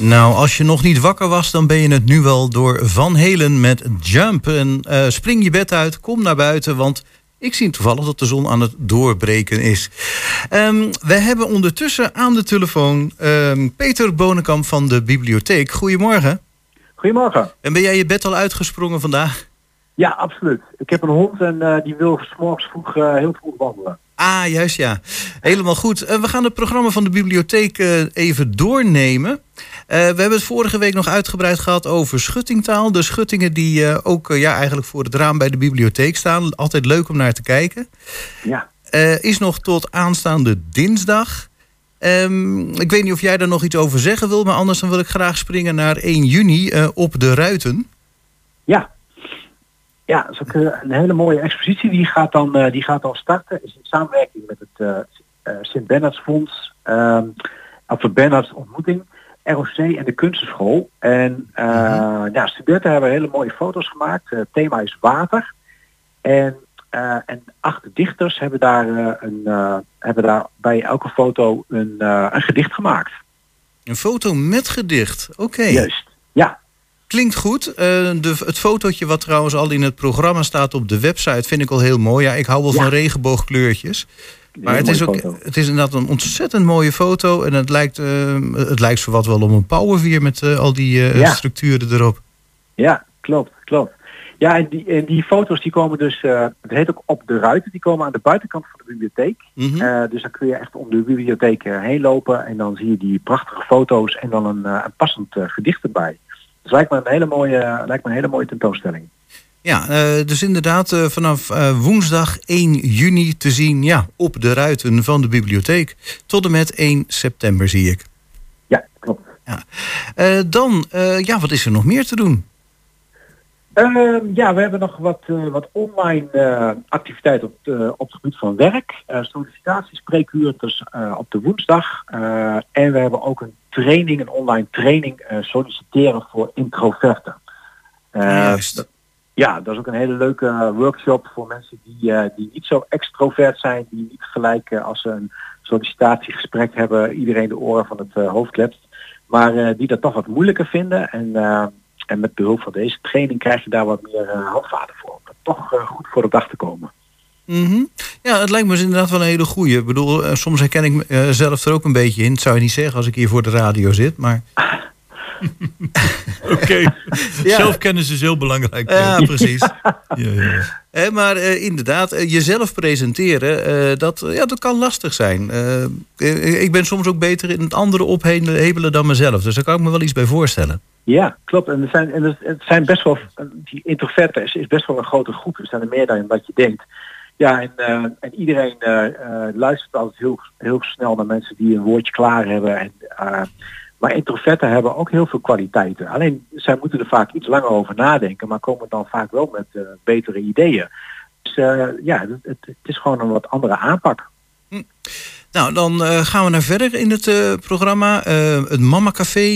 Nou, als je nog niet wakker was, dan ben je het nu wel door Van Helen met Jump. En eh, spring je bed uit, kom naar buiten, want ik zie toevallig dat de zon aan het doorbreken is. Ehm, we hebben ondertussen aan de telefoon ehm, Peter Bonenkamp van de bibliotheek. Goedemorgen. Goedemorgen. En ben jij je bed al uitgesprongen vandaag? Ja, absoluut. Ik heb een hond en eh, die wil 's morgens vroeg, eh, heel vroeg wandelen. Ah, juist ja. Helemaal goed. We gaan het programma van de bibliotheek even doornemen. Eh, we hebben het vorige week nog uitgebreid gehad over schuttingtaal. De schuttingen die eh, ook eh, ja, eigenlijk voor het raam bij de bibliotheek staan. Altijd leuk om naar te kijken. Ja. Is nog tot aanstaande dinsdag. Ehm, ik weet niet of jij daar nog iets over zeggen wil, maar anders dan wil ik graag springen naar 1 juni op de Ruiten. Ja. Ja, dat is ook een hele mooie expositie. Die gaat dan, die gaat dan starten. Is in samenwerking met het eh, eh, Sint-Bernards Fonds. of de Bernards Ontmoeting. ROC en de Kunstenschool. En eh, ja, studenten hebben hele mooie foto's gemaakt. Eh, het thema is water. En, eh, en acht dichters hebben daar, een, hebben daar bij elke foto een, een gedicht gemaakt. Een foto met gedicht. Oké. Juist. Ja. Klinkt goed. De, het fotootje wat trouwens al in het programma staat op de website vind ik al heel mooi. Ja, ik hou wel van regenboogkleurtjes. Maar het is, ook, foto. het is inderdaad een ontzettend mooie foto. En het lijkt, eh, het lijkt zo wat wel om een powervier met eh, al die eh, Ja. structuren erop. Ja, klopt, klopt. Ja, en die, en die foto's die komen dus, het heet ook op de ruiten, die komen aan de buitenkant van de bibliotheek. Mhm. Dus dan kun je echt om de bibliotheek heen lopen en dan zie je die prachtige foto's en dan een, een passend gedicht erbij. Dus lijkt me een hele mooie, lijkt me een hele mooie tentoonstelling. Ja, eh, dus inderdaad eh, vanaf eh, woensdag 1 juni te zien ja, op de ruiten van de bibliotheek. Tot en met 1 september zie ik. Ja, klopt. Ja. Dan, ja, wat is er nog meer te doen? Ehm, ja, we hebben nog wat, wat online activiteit op, op het gebied van werk. Uh, sollicitatiespreekuur dus, op de woensdag. En we hebben ook een training, een online training solliciteren voor introverten. Juist. dat- ja, dat is ook een hele leuke eh, workshop voor mensen die, eh, die niet zo extrovert zijn, die niet gelijk eh, als ze een sollicitatiegesprek hebben iedereen de oren van het hoofd kletst. Maar die dat toch wat moeilijker vinden. En, en met behulp van deze training krijg je daar wat meer handvaten voor. Om dat toch goed voor de dag te komen. Mhm. Ja, het lijkt me dus inderdaad wel een hele goeie. Ik bedoel, soms herken ik mezelf er ook een beetje in. Dat zou je niet zeggen als ik hier voor de radio zit, maar... [laughs] [laughs] Oké. Ja. Zelfkennis is heel belangrijk. Ja, precies. Ja, ja, ja. Eh, maar eh, inderdaad, eh, jezelf presenteren, eh, dat, eh, ja, dat kan lastig zijn. Eh, eh, ik ben soms ook beter in het andere ophebelen dan mezelf. Dus daar kan ik me wel iets bij voorstellen. Ja, klopt. En er zijn, en er- het zijn best wel, die introverten is, is best wel een grote groep. Er zijn er meer dan wat je denkt. Ja, en, eh, en iedereen eh, eh, luistert altijd heel, heel snel naar mensen die een woordje klaar hebben. En, eh, maar introverten hebben ook heel veel kwaliteiten. Alleen zij moeten er vaak iets langer over nadenken, maar komen dan vaak wel met eh, betere ideeën. Dus eh, ja, het, het, is gewoon een wat andere aanpak. Nou, dan eh, gaan we naar verder in het programma. Het Mama Café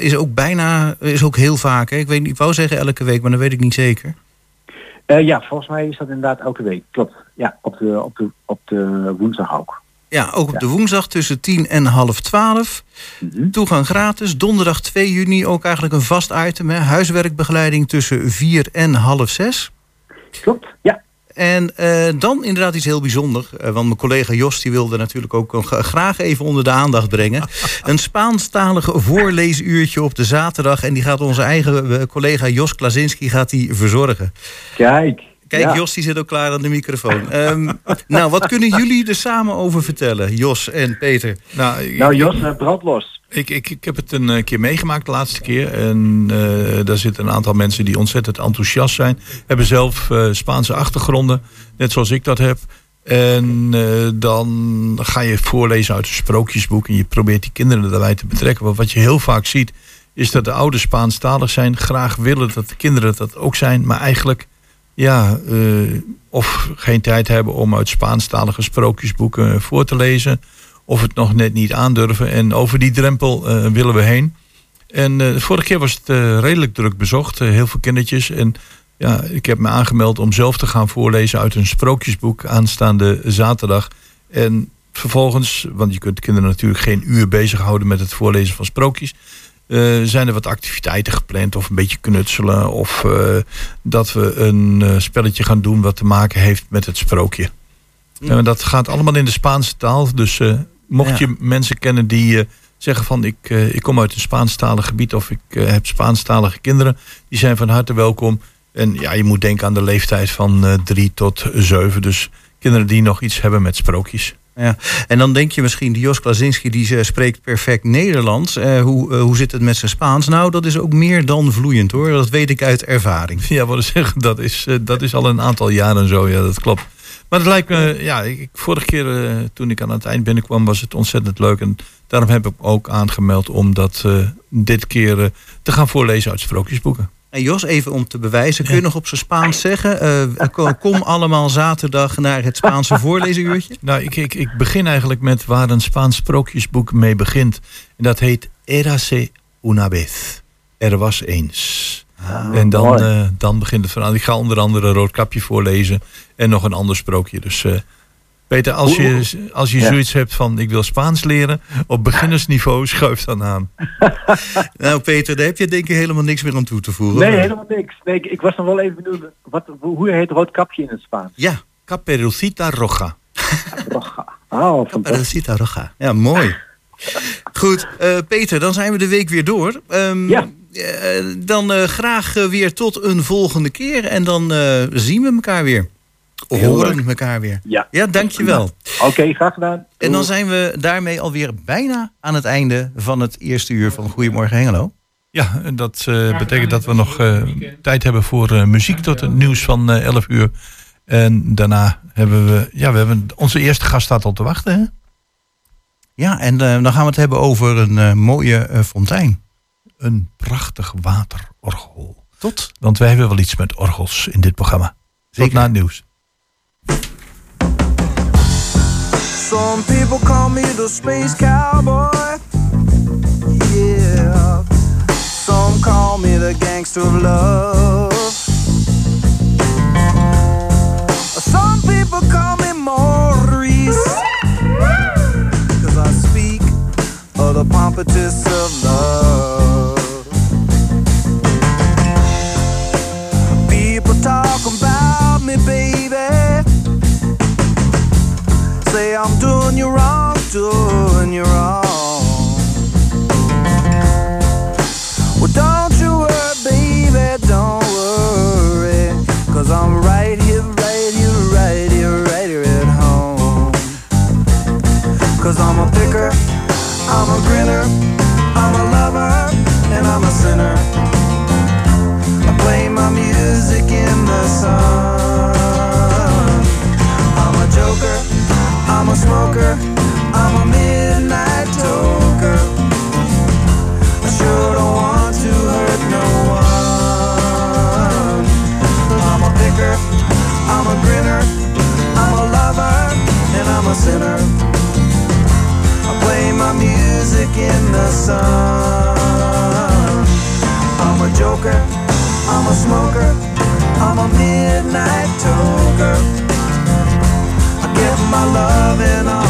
is ook bijna, is ook heel vaak. Hè? Ik, weet niet, ik wou zeggen elke week, maar dat weet ik niet zeker. Ja, volgens mij is dat inderdaad elke week. Klopt. Ja, op de, op de, op de woensdag ook. Ja, ook op de woensdag tussen 10 en half 12. Toegang gratis. Donderdag 2 juni ook eigenlijk een vast item. Hè? Huiswerkbegeleiding tussen 4 en half 6. Klopt, ja. En eh, dan inderdaad iets heel bijzonders. eh, want mijn collega Jos die wilde natuurlijk ook graag even onder de aandacht brengen. [laughs] Een Spaanstalige voorleesuurtje op de zaterdag. En die gaat onze eigen eh, collega Jos Klasinski gaat die verzorgen. Kijk. Kijk, ja. Jos die zit ook klaar aan de microfoon. Ehm, nou, wat kunnen jullie er samen over vertellen, Jos en Peter? Nou, Nou Jos, eh, brand los. Ik, ik, ik heb het een eh, keer meegemaakt de laatste keer. En eh, daar zitten een aantal mensen die ontzettend enthousiast zijn. Hebben zelf Spaanse achtergronden, net zoals ik dat heb. En dan ga je voorlezen uit een sprookjesboek. En je probeert die kinderen daarbij te betrekken. Want wat je heel vaak ziet, is dat de ouders Spaanstalig zijn. Graag willen dat de kinderen dat ook zijn. Maar eigenlijk, ja, eh, of geen tijd hebben om uit Spaanstalige sprookjesboeken eh, voor te lezen of het nog net niet aandurven. En over die drempel eh, willen we heen. En vorige keer was het redelijk druk bezocht, heel veel kindertjes. En ja, ik heb me aangemeld om zelf te gaan voorlezen uit een sprookjesboek aanstaande zaterdag. En vervolgens, want je kunt kinderen natuurlijk geen uur bezighouden met het voorlezen van sprookjes. Eh, zijn er wat activiteiten gepland of een beetje knutselen. Of eh, dat we een eh, spelletje gaan doen wat te maken heeft met het sprookje. En dat gaat allemaal in de Spaanse taal. Dus mocht Ja. je mensen kennen die zeggen van ik, ik kom uit een Spaanstalig gebied of ik heb Spaanstalige kinderen, die zijn van harte welkom. En ja, je moet denken aan de leeftijd van drie tot zeven. Dus kinderen die nog iets hebben met sprookjes. Ja. En dan denk je misschien, die Jos Klazinski die spreekt perfect Nederlands. Eh, hoe, eh, hoe zit het met zijn Spaans? Nou, dat is ook meer dan vloeiend hoor. Dat weet ik uit ervaring. Ja, wat ik zeg, dat is, eh, dat is al een aantal jaren zo. Ja, dat klopt. Maar het lijkt me, ja, ik, vorige keer toen ik aan het eind binnenkwam, was het ontzettend leuk. En daarom heb ik ook aangemeld om dat dit keer te gaan voorlezen uit sprookjesboeken. En Jos, even om te bewijzen, kun je nog op zijn Spaans zeggen? eh, kom, kom allemaal zaterdag naar het Spaanse [laughs] voorlezenuurtje. Nou, ik, ik, ik begin eigenlijk met waar een Spaans sprookjesboek mee begint. En dat heet Érase una vez. Er was eens. en dan, eh, dan begint het verhaal. Ik ga onder andere Roodkapje voorlezen en nog een ander sprookje. Dus eh, Peter, als je, als je Ja. zoiets hebt van ik wil Spaans leren op beginnersniveau, schuif dan aan. [laughs] Nou Peter, daar heb je denk ik helemaal niks meer aan toe te voegen. Nee, helemaal niks. Nee, ik, ik was nog wel even benieuwd, wat, hoe heet rood kapje in het Spaans? Ja, Caperucita roja. [laughs] Oh, Caperucita roja. Ja, mooi. Goed, eh, Peter, dan zijn we de week weer door. Ehm, Ja. eh, dan eh, graag weer tot een volgende keer. En dan zien we elkaar weer. Horen elkaar weer. Ja. Ja, dankjewel. Oké, graag gedaan. En dan zijn we daarmee alweer bijna aan het einde van het eerste uur van Goedemorgen Hengelo. Ja, en dat eh, betekent dat we nog eh, tijd hebben voor eh, muziek tot het nieuws van eh 11 uur. En daarna hebben we, ja, we hebben onze eerste gast staat al te wachten. Hè? Ja, en dan gaan we het hebben over een eh, mooie eh, fontein. Een prachtig waterorgel. Tot. Want wij hebben wel iets met orgels in dit programma. Tot na het nieuws. Some people call me the space cowboy. Yeah. Some call me the gangster of love. Some people call me Maurice. [laughs] Cause I speak of the pompatus of love. Smoker, I'm a midnight toker. I sure don't want to hurt no one. I'm a picker, I'm a grinner, I'm a lover, and I'm a sinner. I play my music in the sun. I'm a joker, I'm a smoker, I'm a midnight toker my love and all.